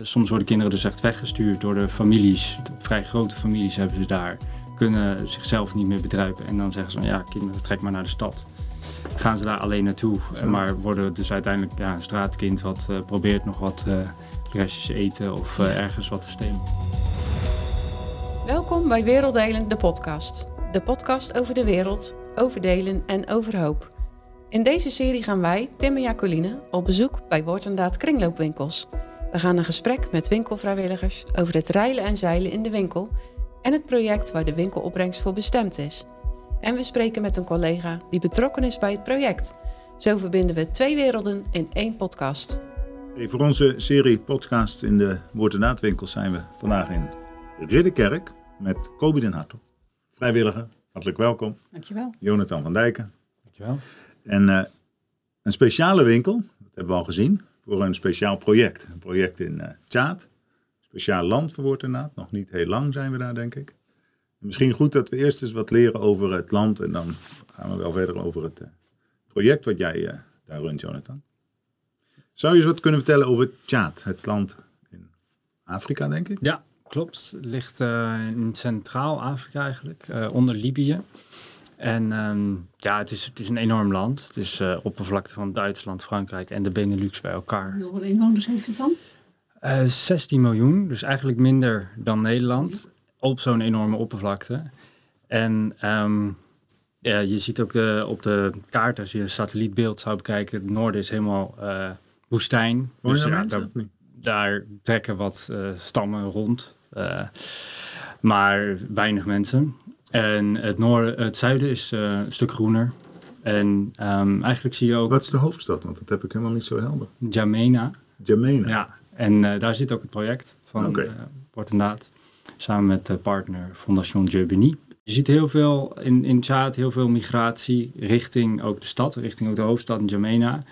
soms worden kinderen dus echt weggestuurd door de families. De vrij grote families hebben ze daar. Kunnen zichzelf niet meer bedruipen. En dan zeggen ze van ja, kinderen, trek maar naar de stad. Gaan ze daar alleen naartoe. Maar worden dus uiteindelijk ja, een straatkind wat uh, probeert nog wat uh, restjes eten of uh, ergens wat te stelen. Welkom bij Werelddelen, de podcast. De podcast over de wereld, over delen en over hoop. In deze serie gaan wij, Tim en Jacoline, op bezoek bij Woord en Daad kringloopwinkels. We gaan een gesprek met winkelvrijwilligers over het reilen en zeilen in de winkel en het project waar de winkelopbrengst voor bestemd is. En we spreken met een collega die betrokken is bij het project. Zo verbinden we twee werelden in één podcast. Hey, voor onze serie podcast in de Woord en Daadwinkels zijn we vandaag in Ridderkerk met Kobi den Hartog. Vrijwilliger, hartelijk welkom. Dankjewel. Jonathan van Dijken. Dankjewel. En uh, een speciale winkel, dat hebben we al gezien, voor een speciaal project. Een project in uh, Tjaat. Speciaal land voor woord inderdaad. Nog niet heel lang zijn we daar, denk ik. En misschien goed dat we eerst eens wat leren over het land. En dan gaan we wel verder over het uh, project wat jij uh, daar runt, Jonathan. Zou je eens wat kunnen vertellen over Tjaat, het land in Afrika, denk ik? Ja, klopt. Ligt in Centraal-Afrika eigenlijk, onder Libië. En um, ja, het is, het is een enorm land. Het is uh, oppervlakte van Duitsland, Frankrijk en de Benelux bij elkaar. Hoeveel inwoners heeft het dan? Uh, 16 miljoen, dus eigenlijk minder dan Nederland. Op zo'n enorme oppervlakte. En um, ja, je ziet ook de, op de kaart, als je een satellietbeeld zou bekijken, het noorden is helemaal uh, woestijn. Dus ja, daar, daar, trekken wat stammen rond. maar weinig mensen. En het, noorden, het zuiden is uh, een stuk groener. En um, eigenlijk zie je ook... Wat is de hoofdstad? Want dat heb ik helemaal niet zo helder. Jamena. Jamena. Ja, en uh, daar zit ook het project van okay. uh, Daad. Samen met de partner Fondation Jeubeny. Je ziet heel veel in, in Tjaad, heel veel migratie richting ook de stad, richting ook de hoofdstad Jamena.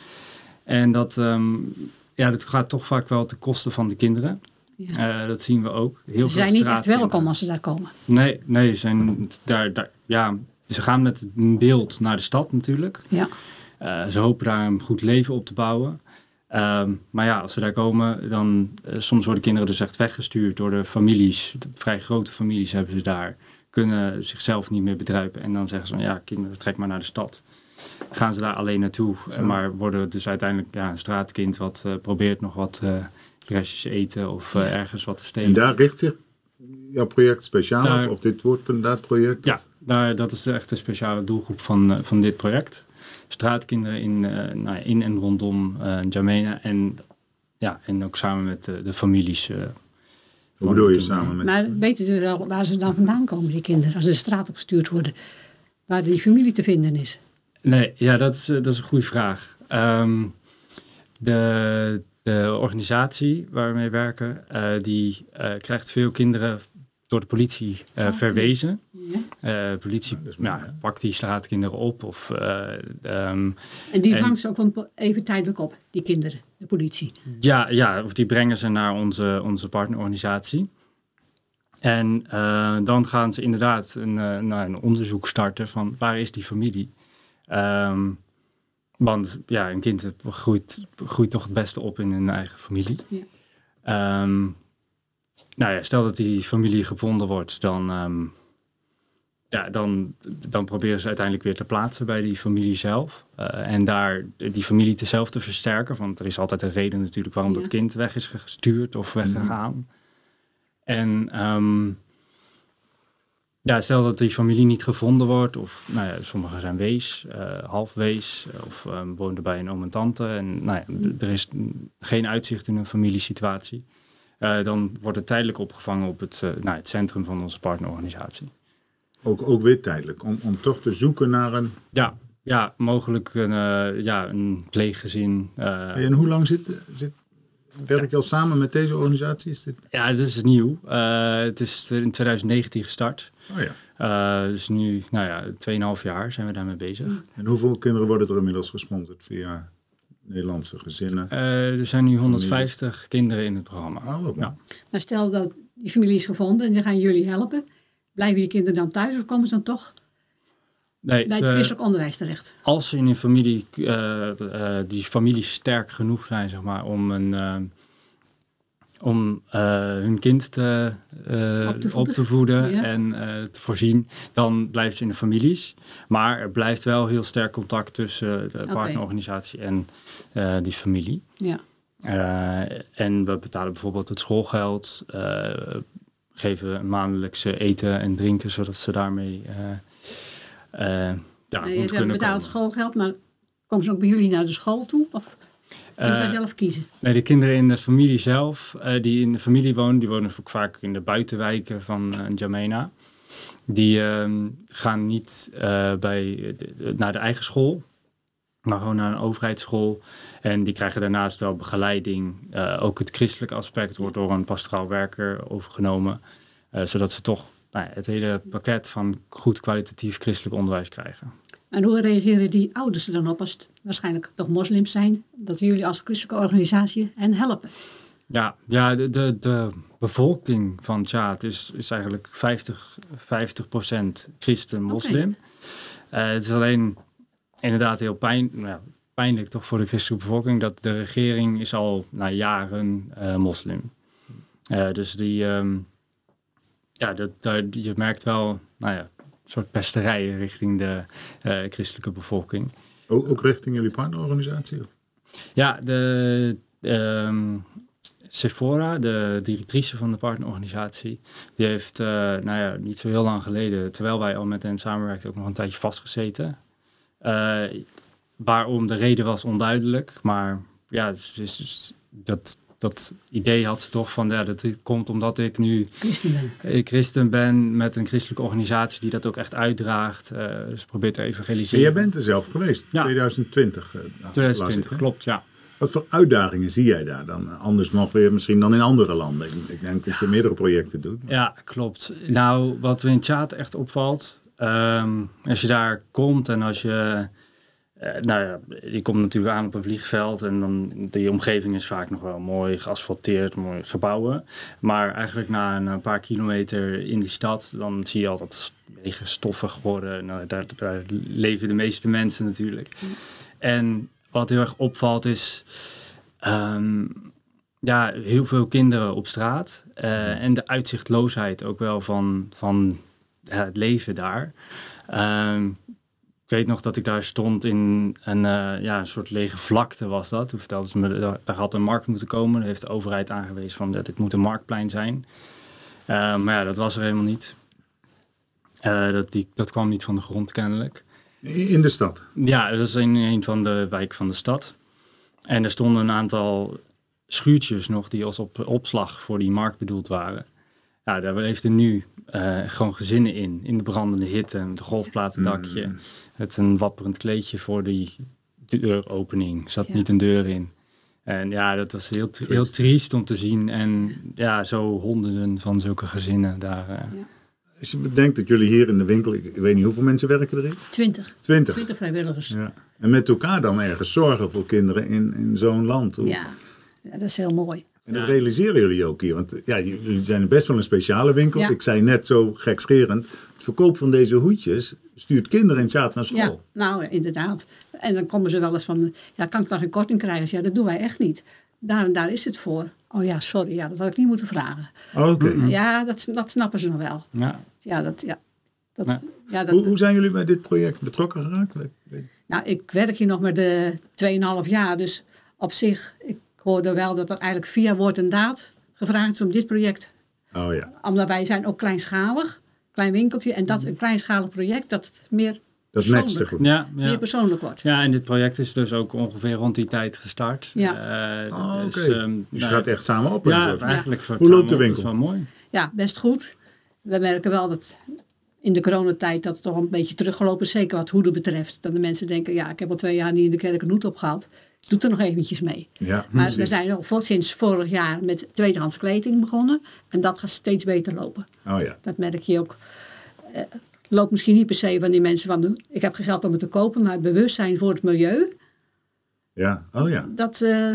En dat, um, ja, dat gaat toch vaak wel ten koste van de kinderen. Ja. Uh, dat zien we ook. Heel ze zijn niet echt welkom als ze daar komen. Nee, nee ze, zijn daar, daar, ja, ze gaan met een beeld naar de stad natuurlijk. Ja. Uh, ze hopen daar een goed leven op te bouwen. Uh, maar ja, als ze daar komen, dan uh, soms worden kinderen dus echt weggestuurd door de families. De vrij grote families hebben ze daar. Kunnen zichzelf niet meer bedruipen. En dan zeggen ze van ja, kinderen, trek maar naar de stad. Gaan ze daar alleen naartoe. Zo. Maar worden dus uiteindelijk ja, een straatkind wat probeert nog wat restjes eten of uh, ergens wat te stelen. En daar richt zich jouw project speciaal daar, op? Of dit wordt inderdaad project? Ja, daar, dat is echt de speciale doelgroep van, uh, van dit project. Straatkinderen in, uh, nou, in en rondom Jamena en, ja, en ook samen met de families. Hoe bedoel je samen met? Maar weten ze wel waar ze dan vandaan komen, die kinderen, als ze de straat op gestuurd worden? Waar die familie te vinden is? Nee, ja, dat is, dat is een goede vraag. Um, de, de organisatie waar we mee werken, uh, die uh, krijgt veel kinderen door de politie uh, okay. verwezen. Ja. politie ja, nou, pakt die straatkinderen op. Of, um, en die vangt ze ook even tijdelijk op, die kinderen, de politie? Ja, ja of die brengen ze naar onze, onze partnerorganisatie. En dan gaan ze inderdaad een, nou, een onderzoek starten van waar is die familie. Um, want ja, een kind groeit, groeit toch het beste op in een eigen familie. Ja. Um, nou ja, stel dat die familie gevonden wordt, dan, um, ja, dan, dan proberen ze uiteindelijk weer te plaatsen bij die familie zelf. Uh, en daar die familie te zelf te versterken. Want er is altijd een reden natuurlijk waarom ja. dat kind weg is gestuurd of weggegaan. Mm. En um, ja, stel dat die familie niet gevonden wordt, of nou ja, sommigen zijn wees, uh, half wees, of um, wonen bij een oom en tante. En nou ja, er is geen uitzicht in een familiesituatie. Uh, dan wordt het tijdelijk opgevangen op het, uh, nou, het centrum van onze partnerorganisatie. Ook, ook weer tijdelijk, om, om toch te zoeken naar een... Ja, ja mogelijk een, ja, een pleeggezin. en hoe lang zit, zit Werk je al samen met deze organisatie? Is dit... Ja, het is nieuw. Uh, het is in 2019 gestart. Oh ja. Uh, dus nu, nou ja, 2,5 jaar zijn we daarmee bezig. En hoeveel kinderen worden er inmiddels gesponsord via Nederlandse gezinnen? Uh, er zijn nu 150 familie. kinderen in het programma. Oh, ja. Nou, stel dat die familie is gevonden en dan gaan jullie helpen. Blijven die kinderen dan thuis of komen ze dan toch Nee, bij het christelijk onderwijs terecht. Als ze in een familie, uh, uh, die families sterk genoeg zijn, zeg maar, om een, uh, om eh, hun kind te, eh, Op te op, voeden. te voeden Ja. en eh, te voorzien, dan blijft ze in de families. Maar er blijft wel heel sterk contact tussen de partnerorganisatie en eh, die familie. Ja. Eh, en we betalen bijvoorbeeld het schoolgeld, eh, geven maandelijkse eten en drinken, zodat ze daarmee eh, eh, ja, Nee, je betaalt komen. schoolgeld, maar komen ze ook bij jullie naar de school toe? Of kunnen zij Eh, zelf kiezen? Nee, de kinderen in de familie zelf, eh, die in de familie wonen, die wonen ook vaak in de buitenwijken van Jamena. Die ehm, gaan niet eh, bij, de- naar de eigen school, maar gewoon naar een overheidsschool. En die krijgen daarnaast wel begeleiding. Eh, ook het christelijke aspect wordt door een pastoraal werker overgenomen. eh, zodat ze toch nou, ja, het hele pakket van goed kwalitatief christelijk onderwijs krijgen. En hoe reageren die ouders er dan op als het waarschijnlijk nog moslims zijn? Dat jullie als christelijke organisatie hen helpen? Ja, ja de, de, de bevolking van Tjaat is, is eigenlijk 50, 50% christen-moslim. Het is alleen inderdaad heel pijn, nou, pijnlijk toch voor de christelijke bevolking dat de regering is al na jaren eh, moslim. Eh, dus die, ehm, ja, dat, daar, je merkt wel nou ja, een soort pesterijen richting de eh, christelijke bevolking. Ook, ook richting jullie partnerorganisatie? Of? Ja, de ehm, Sephora, de directrice van de partnerorganisatie, die heeft eh, nou ja, niet zo heel lang geleden, terwijl wij al met hen samenwerkten, ook nog een tijdje vastgezeten. Eh, waarom de reden was onduidelijk, maar ja, dus- dus dat, dat idee had ze toch van, ja, dat komt omdat ik nu Christen ben. ik christen ben met een christelijke organisatie die dat ook echt uitdraagt. eh dus probeert te En evangeliseren. jij bent er zelf geweest, Ja. 2020. eh, las ik, 2020, hè? klopt, ja. Wat voor uitdagingen zie jij daar dan? Anders nog weer misschien dan in andere landen. Ik, ik denk dat je meerdere projecten doet. Ja, klopt. Nou, wat we in Tjaat echt opvalt, ehm, als je daar komt en als je, eh, nou ja, je komt natuurlijk aan op een vliegveld en dan die omgeving is vaak nog wel mooi geasfalteerd, mooie gebouwen. Maar eigenlijk na een paar kilometer in die stad, dan zie je al dat wegen stoffig worden. Nou, daar, daar leven de meeste mensen natuurlijk. En wat heel erg opvalt is, ehm, ja, heel veel kinderen op straat. eh, en de uitzichtloosheid ook wel van, van ja, het leven daar. Ik weet nog dat ik daar stond in een, eh, ja, een soort lege vlakte was dat. Toen vertelden ze me, daar, daar had een markt moeten komen. Daar heeft de overheid aangewezen van, ja, dit moet een marktplein zijn. Eh, maar ja, dat was er helemaal niet. Eh, dat, die, dat kwam niet van de grond kennelijk. In de stad. Ja, dat is in een van de wijken van de stad. En er stonden een aantal schuurtjes nog die als op opslag voor die markt bedoeld waren. Ja, daar heeft er nu eh, gewoon gezinnen in. In de brandende hitte, met een golfplatendakje. Met een wapperend kleedje voor die deuropening. Zat Ja. niet een deur in. En ja, dat was heel, tri- heel triest om te zien. En ja, zo honderden van zulke gezinnen daar. eh. Als je bedenkt dat jullie hier in de winkel, ik, weet niet hoeveel mensen werken erin? Twintig. Twintig. Twintig vrijwilligers. Ja. Ja. En met elkaar dan ergens zorgen voor kinderen in, in zo'n land. Hoe- Ja. dat is heel mooi. En dat realiseren jullie ook hier. Want ja, jullie zijn best wel een speciale winkel. Ja. Ik zei net zo gekscherend. Het verkoop van deze hoedjes stuurt kinderen in zaad naar school. Ja, nou inderdaad. En dan komen ze wel eens van, ja, kan ik nog een korting krijgen? Ja, dat doen wij echt niet. Daar en daar is het voor. Oh ja, sorry, ja, dat had ik niet moeten vragen. Oké. Ja, dat, dat snappen ze nog wel. Ja. Ja, dat, ja. Dat, Ja. ja, dat, Hoe, hoe zijn jullie bij dit project betrokken geraakt? Nou, ik werk hier nog maar de 2,5 jaar. Dus op zich, ik hoorde wel dat er eigenlijk via woord en daad gevraagd is om dit project. Oh ja, Omdat wij zijn ook kleinschalig, klein winkeltje. En dat een kleinschalig project dat meer, dat Persoonlijk. goed. Ja, ja. meer persoonlijk wordt. Ja, en dit project is dus ook ongeveer rond die tijd gestart. Ja. Eh, Oh, Oké. dus, ehm, dus je nou, gaat echt samen op. Ja, zo. eigenlijk. soort Hoe loopt de op, winkel? Dat is wel mooi. Ja, best goed. We merken wel dat in de coronatijd dat het toch een beetje teruggelopen is. Zeker wat hoeden betreft. Dat de mensen denken, ja, ik heb al twee jaar niet in de kerk een hoed opgehaald. Ik doe er nog eventjes mee. Ja, Maar precies. we zijn al voor, sinds vorig jaar met tweedehands kleding begonnen. En dat gaat steeds beter lopen. Oh ja. Dat merk je ook. Eh, Het loopt misschien niet per se van die mensen van... ik heb geen geld om het te kopen, maar het bewustzijn voor het milieu... Ja, oh ja. dat, eh,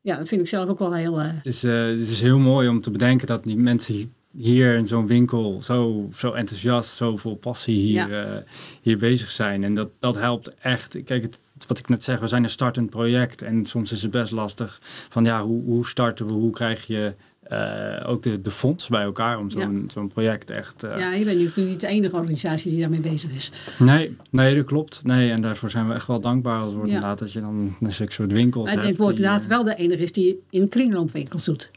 ja, dat vind ik zelf ook wel heel... eh, Het is, eh, het is heel mooi om te bedenken dat die mensen hier in zo'n winkel zo, zo enthousiast, zo vol passie hier, Ja. eh, hier bezig zijn. En dat, dat helpt echt. Kijk, het, wat ik net zeg, we zijn een startend project. En soms is het best lastig van ja, hoe, hoe starten we? Hoe krijg je eh, ook de, de fonds bij elkaar om zo'n zo'n project echt... eh, Ja, je bent natuurlijk niet de enige organisatie die daarmee bezig is. Nee, nee, dat klopt. Nee, en daarvoor zijn we echt wel dankbaar als wordt Ja. inderdaad dat je dan een soort winkels Maar hebt. het wordt die, inderdaad eh, wel de enige is die in kringloopwinkels doet.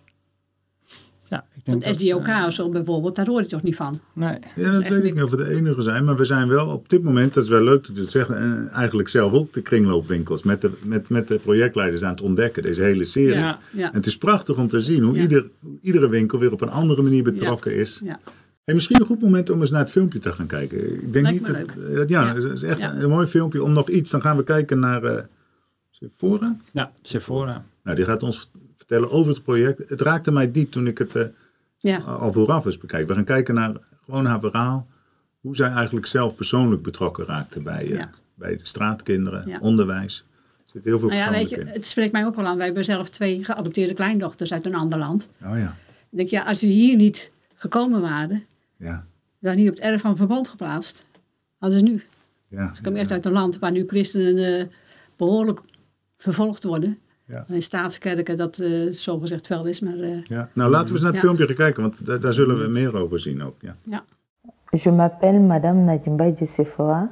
Ja, ik denk Want eh, of zo bijvoorbeeld, daar hoor je toch niet van. Nee. Ja, dat weet ik niet of we de enige zijn, maar we zijn wel op dit moment, dat is wel leuk dat je het zegt, en eigenlijk zelf ook de kringloopwinkels met de, met, met de projectleiders aan het ontdekken, deze hele serie. Ja. Ja. En het is prachtig om te zien hoe, Ja. ieder, iedere winkel weer op een andere manier betrokken is. Ja. En misschien een goed moment om eens naar het filmpje te gaan kijken. Ik denk Lijkt niet me dat, leuk. dat- ja, Ja. het is echt Ja. een mooi filmpje om nog iets. Dan gaan we kijken naar eh Sephora. Ja, Sephora. Nou, die gaat ons vertellen over het project. Het raakte mij diep toen ik het eh, Ja. al vooraf eens bekijk. We gaan kijken naar gewoon haar verhaal. Hoe zij eigenlijk zelf persoonlijk betrokken raakte bij, eh, bij de straatkinderen, Ja. onderwijs. Er zit heel veel Nou ja, weet je, in. het spreekt mij ook wel aan. Wij hebben zelf twee geadopteerde kleindochters uit een ander land. Oh ja, Ik denk, ja, als ze hier niet gekomen waren, ja, waren niet op het erf van verbond geplaatst, hadden ze nu. ja. Ze komen echt uit een land waar nu christenen eh, behoorlijk vervolgd worden. Ja. En in staatskerken dat zogezegd wel is, maar Ja. Nou, laten we eens naar het Ja. filmpje gaan kijken, want da- daar zullen we meer over zien ook. Ja. ja. Je m'appelle Madame Nadimba de Sephora.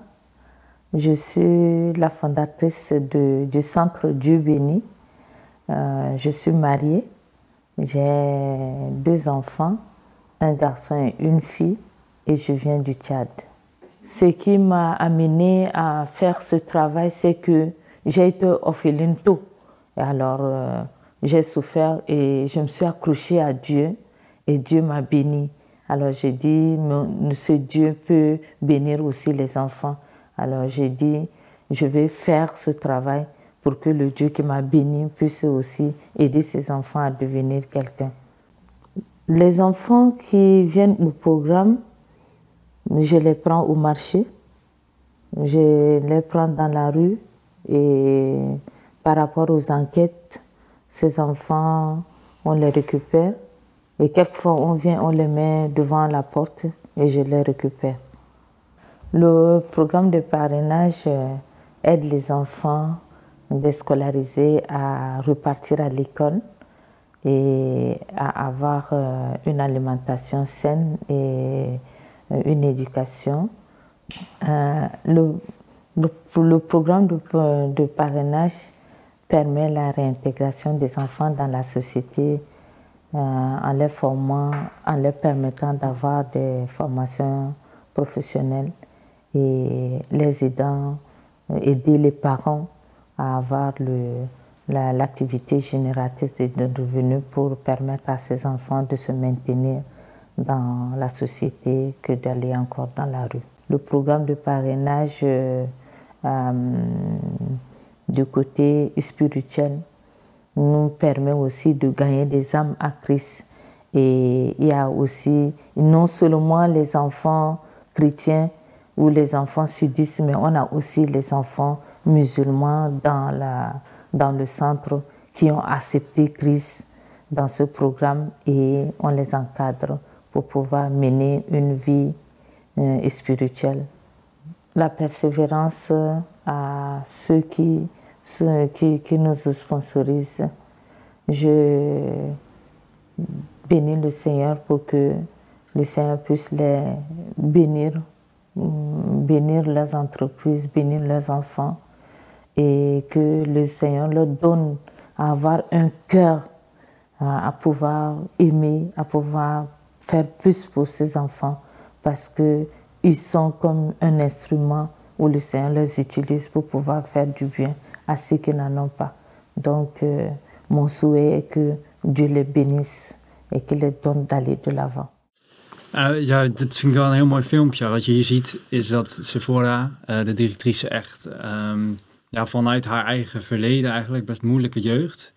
Je suis la fondatrice de, du Centre Dieu Béni. Euh, je suis mariée. J'ai deux enfants, un garçon et une fille, et je viens du Tchad. Ce qui m'a amené à faire ce travail, c'est que j'ai été orpheline tôt. Et alors, euh, j'ai souffert et je me suis accrochée à Dieu et Dieu m'a béni. Alors j'ai dit, ce Dieu peut bénir aussi les enfants. Alors j'ai dit, je vais faire ce travail pour que le Dieu qui m'a béni puisse aussi aider ses enfants à devenir quelqu'un. Les enfants qui viennent au programme, je les prends au marché, je les prends dans la rue et par rapport aux enquêtes, ces enfants, on les récupère et quelquefois on vient, on les met devant la porte et je les récupère. Le programme de parrainage euh, aide les enfants déscolarisés à repartir à l'école et à avoir euh, une alimentation saine et euh, une éducation. Le, programme de parrainage permet la réintégration des enfants dans la société euh, en les formant, en leur permettant d'avoir des formations professionnelles et les aidant, euh, aider les parents à avoir l'activité génératrice de, revenus pour permettre à ces enfants de se maintenir dans la société que d'aller encore dans la rue. Le programme de parrainage euh, du côté spirituel nous permet aussi de gagner des âmes à Christ. Et il y a aussi non seulement les enfants chrétiens ou les enfants sudistes, mais on a aussi les enfants musulmans dans, la, dans le centre qui ont accepté Christ dans ce programme et on les encadre pour pouvoir mener une vie euh, spirituelle la persévérance à ceux qui, qui, qui nous sponsorisent. Je bénis le Seigneur pour que le Seigneur puisse les bénir, bénir leurs entreprises, bénir leurs enfants et que le Seigneur leur donne à avoir un cœur à pouvoir aimer, à pouvoir faire plus pour ses enfants parce que ils sont comme un instrument où le Seigneur les utilise pour pouvoir faire du bien à ceux qui n'en ont pas. Donc, euh, mon souhait est que Dieu les bénisse et qu'il les donne d'aller de l'avant. Uh, ja, dit vind ik wel een heel mooi filmpje. Wat je hier ziet is dat Sephora, uh, de directrice, echt um, ja, vanuit haar eigen verleden, eigenlijk best moeilijke jeugd,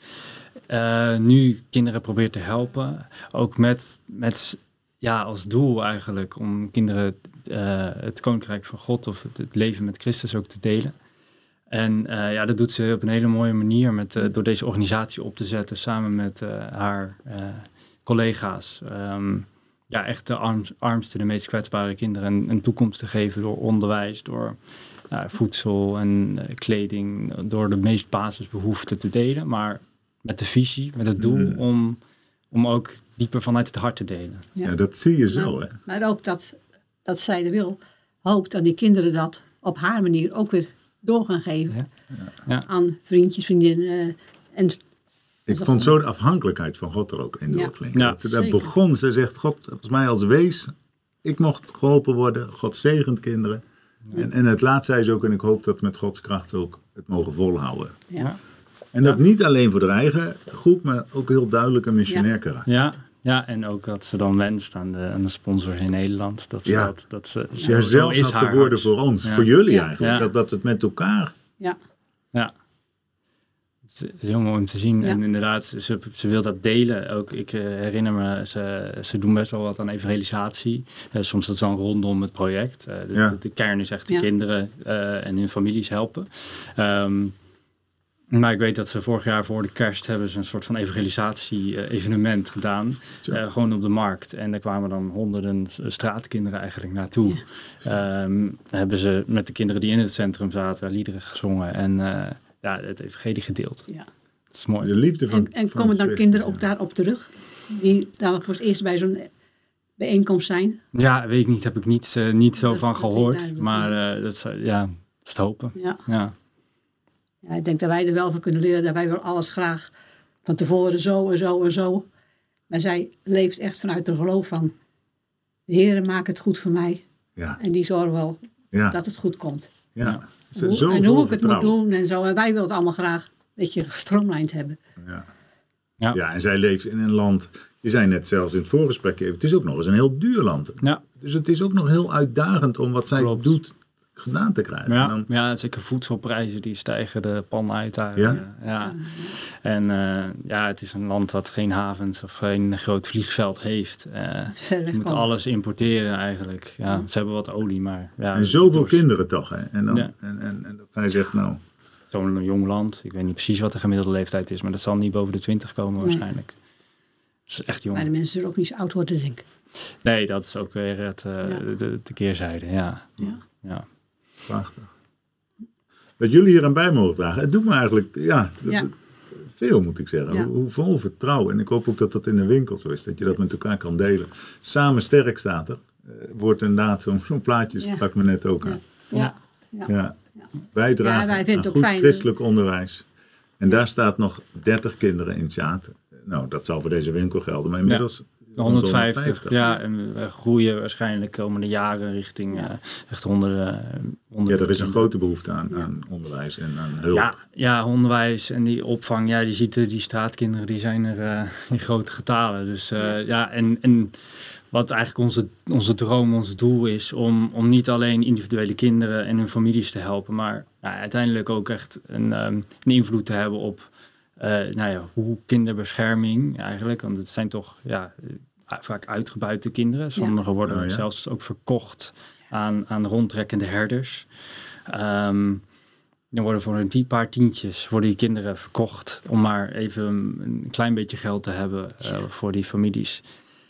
uh, nu kinderen probeert te helpen. Ook met, met ja, als doel eigenlijk om kinderen uh, het koninkrijk van God of het, het, leven met Christus ook te delen. En uh, ja, dat doet ze op een hele mooie manier met, uh, door deze organisatie op te zetten samen met haar collega's. Um, ja, echt de arms, armste, de meest kwetsbare kinderen een, een toekomst te geven door onderwijs, door voedsel en kleding, door de meest basisbehoeften te delen. Maar met de visie, met het doel mm. om om ook dieper vanuit het hart te delen. Ja, dat zie je zo, hè? maar ook dat, dat zij de wil hoopt dat die kinderen dat op haar manier ook weer door gaan geven. Ja. Ja. Aan vriendjes, vriendinnen. eh, en Ik vond zo de afhankelijkheid van God er ook in doorklinken. Ja, dat ze daar begon, ze zegt, God, volgens mij als wees, ik mocht geholpen worden, God zegent kinderen. En, en het laatst zei ze ook, en ik hoop dat met Gods kracht ze ook het mogen volhouden. ja. En dat niet alleen voor de eigen groep, maar ook heel duidelijk een missionair karakter. Ja, ja, en ook dat ze dan wenst aan de, aan de sponsors in Nederland. Dat ze Ja. dat, dat ze, Ja, zo zelfs is had ze haar woorden voor ons, Ja. voor jullie Ja. eigenlijk. Ja. Dat, dat het met elkaar, ja. Ja. Het is heel mooi om te zien. Ja. En inderdaad, ze, ze wil dat delen. Ook ik eh, herinner me, ze, ze doen best wel wat aan evangelisatie. Eh, soms dat is dan rondom het project. Eh, de, Ja. de, de kern is echt de Ja. kinderen eh, en hun families helpen. Ehm, maar ik weet dat ze vorig jaar voor de kerst hebben ze een soort van evangelisatie-evenement gedaan. Zo. Eh, gewoon op de markt. En daar kwamen dan honderden straatkinderen eigenlijk naartoe. Ehm, hebben ze met de kinderen die in het centrum zaten liederen gezongen. En eh, ja, het evangelie gedeeld. ja. Dat is mooi. de liefde van En, en van komen dan kinderen ja. ook daarop terug? Die dan voor het eerst bij zo'n bijeenkomst zijn? Ja, weet ik niet. Heb ik niet, eh, niet zo Dat- van gehoord. Maar eh, dat is, eh, ja, dat is te hopen. Ja. Ja. Ja. Ik denk dat wij er wel van kunnen leren dat wij wel alles graag van tevoren zo en zo en zo. Maar zij leeft echt vanuit de geloof van... De Heer maakt het goed voor mij. Ja, En die zorgen wel ja, dat het goed komt. ja. Ze- Hoe- zo en hoe ik het moet doen en zo. En wij willen het allemaal graag een beetje gestroomlijnd hebben. Ja. Ja. ja, en zij leeft in een land, je zei net zelfs in het voorgesprek, even, het is ook nog eens een heel duur land. Ja. Dus het is ook nog heel uitdagend om wat zij Klopt. doet gedaan te krijgen. En Ja, dan, ja, zeker voedselprijzen die stijgen de pan uit daar. Ja? ja. En eh, ja, het is een land dat geen havens of geen groot vliegveld heeft. Eh ver je moet alles importeren eigenlijk. Ja, ze hebben wat olie, maar ja. en zoveel kinderen toch. Hè? En, dan, Ja. en, en, en dat zij zegt, nou, Zo'n jong land. Ik weet niet precies wat de gemiddelde leeftijd is, maar dat zal niet boven de 20 komen Nee. waarschijnlijk. Het is echt jong. Maar de mensen zullen ook niet zo oud worden, denk ik. Nee, dat is ook weer het, eh, Ja. de, de keerzijde. Ja. Ja. Ja. Prachtig. Dat jullie hier aan bij mogen dragen. Het doet me eigenlijk, ja, veel moet ik zeggen. Ja. Hoe, vol vertrouwen. En ik hoop ook dat dat in de winkel zo is. Dat je dat met elkaar kan delen. Samen sterk staat er. Eh, wordt inderdaad zo'n zo'n plaatje, Ja. sprak me net ook Ja. aan. Ja. Ja. Ja. Ja. Wij dragen Ja, wij vinden het goed fijn. christelijk onderwijs. En daar staat nog 30 kinderen in Tjaat. Nou, dat zal voor deze winkel gelden. Maar inmiddels rond de 150, ja. En we groeien waarschijnlijk de komende jaren richting eh, echt honderden. Ja, er is een grote behoefte aan, aan onderwijs en aan hulp. Ja, ja, onderwijs en die opvang. Ja, je ziet die straatkinderen, die zijn er eh, in grote getalen. Dus eh, ja, en, en wat eigenlijk onze, onze droom, ons doel is, om, om niet alleen individuele kinderen en hun families te helpen, maar uiteindelijk ook echt een, ehm, een invloed te hebben op nou ja, hoe kinderbescherming eigenlijk, want het zijn toch ja, eh, vaak uitgebuite kinderen. Sommigen worden Oh, ja. zelfs ook verkocht aan, aan rondtrekkende herders. Ehm, dan worden voor een die paar tientjes worden die kinderen verkocht om maar even een klein beetje geld te hebben eh, voor die families.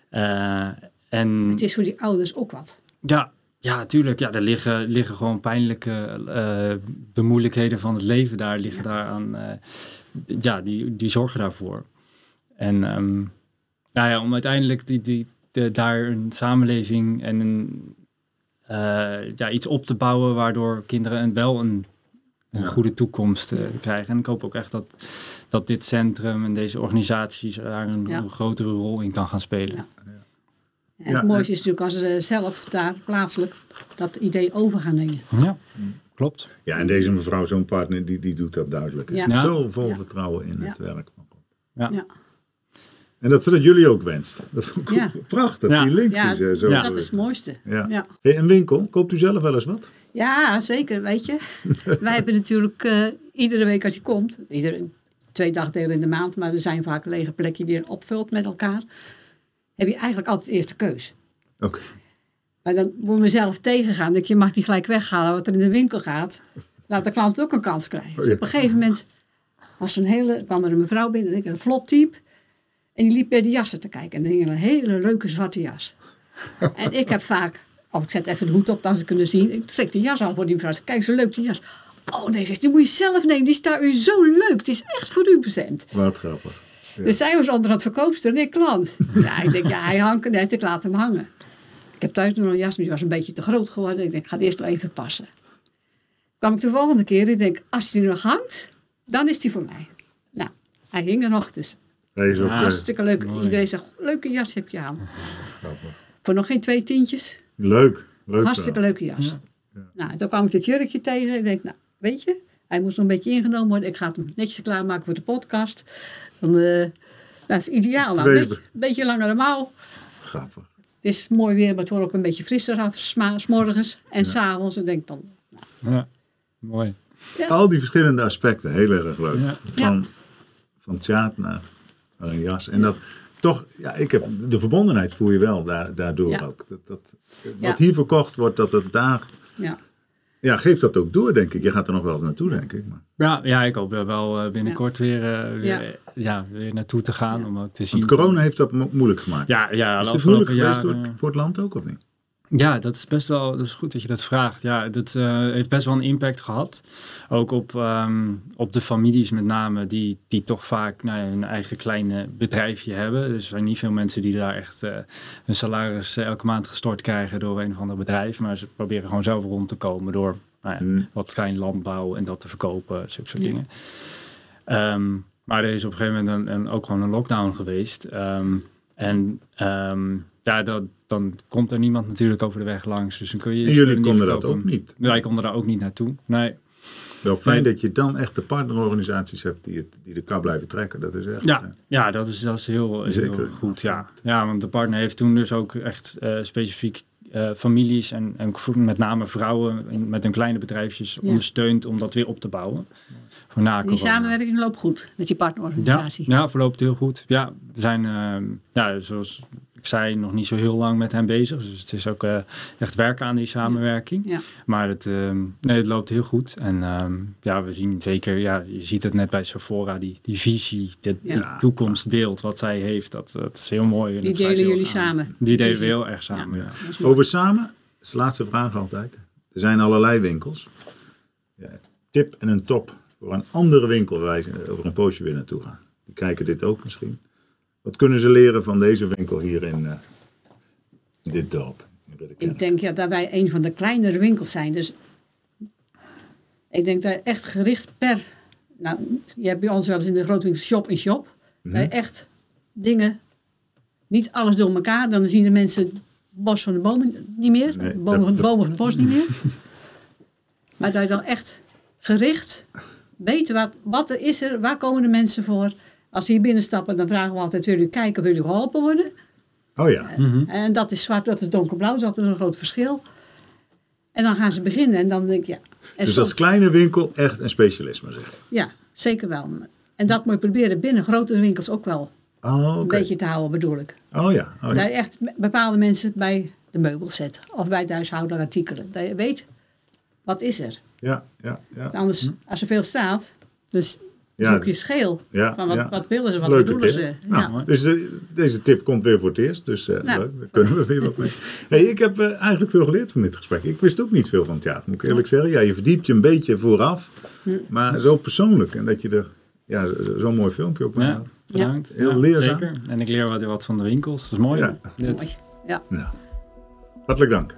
Eh, en Het is voor die ouders ook wat. ja, ja, tuurlijk. Ja, er liggen, liggen gewoon pijnlijke eh, de moeilijkheden van het leven daar liggen daar aan. Ja, die, die zorgen daarvoor. En ehm, nou ja, om uiteindelijk die, die, de, daar een samenleving en een, eh, ja, iets op te bouwen waardoor kinderen een, wel een, een Ja. goede toekomst eh, krijgen. En ik hoop ook echt dat, dat dit centrum en deze organisaties daar een, Ja. een grotere rol in kan gaan spelen. Ja. En Ja, het mooiste is natuurlijk als ze zelf daar plaatselijk dat idee over gaan nemen. Ja, klopt. Ja, en deze mevrouw, zo'n partner, die, die doet dat duidelijk. Ja. Ja. Zo vol Ja. vertrouwen in Ja. het werk van God. Ja. Ja. En dat ze dat jullie ook wenst. Dat vond ik Ja. prachtig, Ja. die linkjes. Ja, zo. Ja. Dat is het mooiste. Ja. Ja. Hey, een winkel, koopt u zelf wel eens wat? Ja, zeker, weet je. Wij hebben natuurlijk eh, iedere week als je komt, iedere, twee dagdelen in de maand, maar er zijn vaak lege plekken die je opvult met elkaar, heb je eigenlijk altijd de eerste keus. Oké. Maar dan moet je mezelf tegengaan. Dat je mag niet gelijk weghalen wat er in de winkel gaat. Laat de klant ook een kans krijgen. Oh ja. Op een gegeven moment was een hele, kwam er een mevrouw binnen, ik, een vlot type. En die liep bij de jassen te kijken. En die hing een hele leuke zwarte jas. en ik heb vaak, oh ik zet even de hoed op, dan ze kunnen zien. Ik trek de jas aan voor die mevrouw. Kijk, zo leuk die jas. Oh nee, zegt ze, die moet je zelf nemen. Die staat u zo leuk. Het is echt voor u bestemd. Wat grappig. Dus zij was onder het verkoopster en ik klant. Ja, ik denk, ja, hij hangt net, ik laat hem hangen. Ik heb thuis nog een jas, maar die was een beetje te groot geworden. Ik denk, ik ga het eerst nog even passen. Kwam ik de volgende keer, ik denk, als hij nog hangt, dan is die voor mij. Nou, hij hing er nog, dus Hij is ook, Ja, eh, hartstikke leuk. mooi. Iedereen zegt, leuke jas heb je aan. Voor nog geen twee tientjes. leuk. leuk Hartstikke leuke jas. Nou, toen kwam ik het jurkje tegen. Ik denk, nou, weet je, hij moest nog een beetje ingenomen worden. Ik ga het hem netjes klaarmaken voor de podcast. Dan, eh, dat is ideaal. Een beetje, beetje langere mouw. Grappig. Het is mooi weer, maar het wordt ook een beetje frisser af. s morgens en s s'avonds. Ik denk dan, Ja, mooi. Al die verschillende aspecten, heel erg leuk. Ja. Van, van theater naar, een jas. En dat toch, ja, ik heb, de verbondenheid voel je wel da- daardoor Ja. ook. Dat, dat, Ja. wat hier verkocht wordt, dat het daar... ja. Geeft dat ook door, denk ik. Je gaat er nog wel eens naartoe, denk ik. Maar, Ja, ja ik hoop er wel eh, binnenkort weer, eh, weer, Ja. ja. weer naartoe te gaan om ook te zien. want corona heeft dat mo- moeilijk gemaakt. Ja, ja, is het moeilijk geweest door, voor het land ook, of niet? Ja, dat is best wel dat is goed dat je dat vraagt. Ja, dat eh, heeft best wel een impact gehad. Ook op, ehm, op de families met name, die, die toch vaak nou een eigen kleine bedrijfje hebben. Dus er zijn niet veel mensen die daar echt eh hun salaris eh, elke maand gestort krijgen door een of ander bedrijf. Maar ze proberen gewoon zelf rond te komen door nou ja, Hmm. wat klein landbouw en dat te verkopen, zulke soort dingen. Ehm, maar er is op een gegeven moment een, een- ook gewoon een lockdown geweest. Ehm, en ehm, ja, dat, dan komt er niemand natuurlijk over de weg langs. Dus dan kun je je En jullie konden dat ook niet. Wij konden daar ook niet naartoe. Nee. Wel fijn Nee. dat je dan echt de partnerorganisaties hebt die, het, die de kar blijven trekken. Dat is echt... Ja, eh, ja dat, is, dat is heel, heel Zeker. goed. Ja. ja, want de partner heeft toen dus ook echt eh, specifiek eh, families en, en met name vrouwen in- met hun kleine bedrijfjes Ja. ondersteund om dat weer op te bouwen. Voor na Die samenwerking loopt goed met die Ja, partnerorganisatie. ja, verloopt heel goed. Ja, we zijn, ehm, ja, zoals ik zei, nog niet zo heel lang met hem bezig. Dus het is ook eh, echt werken aan die samenwerking. Ja. Maar het, ehm, nee, het loopt heel goed. En ehm, ja, we zien zeker, ja, je ziet het net bij Sephora, die, die visie, dit, Ja. dit toekomstbeeld wat zij heeft, dat, dat is heel mooi. En Die delen jullie aan. samen. Die delen we heel erg samen, ja. Over samen, dat is de laatste vraag altijd. Er zijn allerlei winkels. Ja, tip en een top voor een andere winkel waar wij over een poosje weer naartoe gaan. Die kijken dit ook misschien. Wat kunnen ze leren van deze winkel hier in, eh, in dit dorp? Ik denk ja, dat wij een van de kleinere winkels zijn. Dus ik denk dat echt gericht per... Nou, je hebt bij ons wel eens in de grootwinkel shop in shop. Je echt dingen... Niet alles door elkaar. Dan zien de mensen het bos van de bomen niet meer. Nee, bomen, dat- van dat- bomen van het bos niet meer. maar dat je dan echt gericht weet wat, wat er is er. Waar komen de mensen voor. Als ze hier binnenstappen, dan vragen we altijd... Willen jullie kijken of jullie geholpen worden? Oh ja, En dat is zwart, dat is donkerblauw, dat is altijd een groot verschil. En dan gaan ze beginnen en dan denk je, ja. En dus soms- als kleine winkel echt een specialisme zeg. ja, zeker wel. En dat moet je proberen binnen grotere winkels ook wel Oh, oké. een beetje te houden, bedoel ik. Oh ja, oh ja. je echt bepaalde mensen bij de meubels zet of bij de huishoudelijke artikelen. Dat je weet, wat is er? Ja, ja, ja. Anders, als er veel staat, dus Ja. zoek je scheel. Ja, van wat, ja. wat willen ze, wat Leuke bedoelen tip. ze? Nou, ja. dus de- deze tip komt weer voor het eerst. Dus eh, Nou. leuk, daar kunnen we weer wat mee. Hey, ik heb eh, eigenlijk veel geleerd van dit gesprek. Ik wist ook niet veel van theater, moet ik eerlijk zeggen. Ja, je verdiept je een beetje vooraf. Hm. Maar zo persoonlijk. En dat je er ja, zo- zo'n mooi filmpje op Ja, maakt. bedankt. Heel Ja, leerzaam. Zeker. En ik leer wat, wat van de winkels. Dat is mooi. Ja. Dit. Mooi. Ja, Nou, hartelijk dank.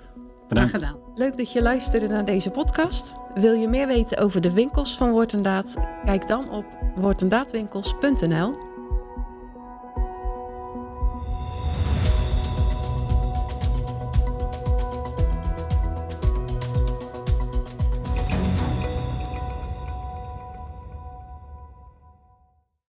Graag gedaan. Leuk dat je luisterde naar deze podcast. Wil je meer weten over de winkels van Woord? Kijk dan op woordendaadwinkels.nl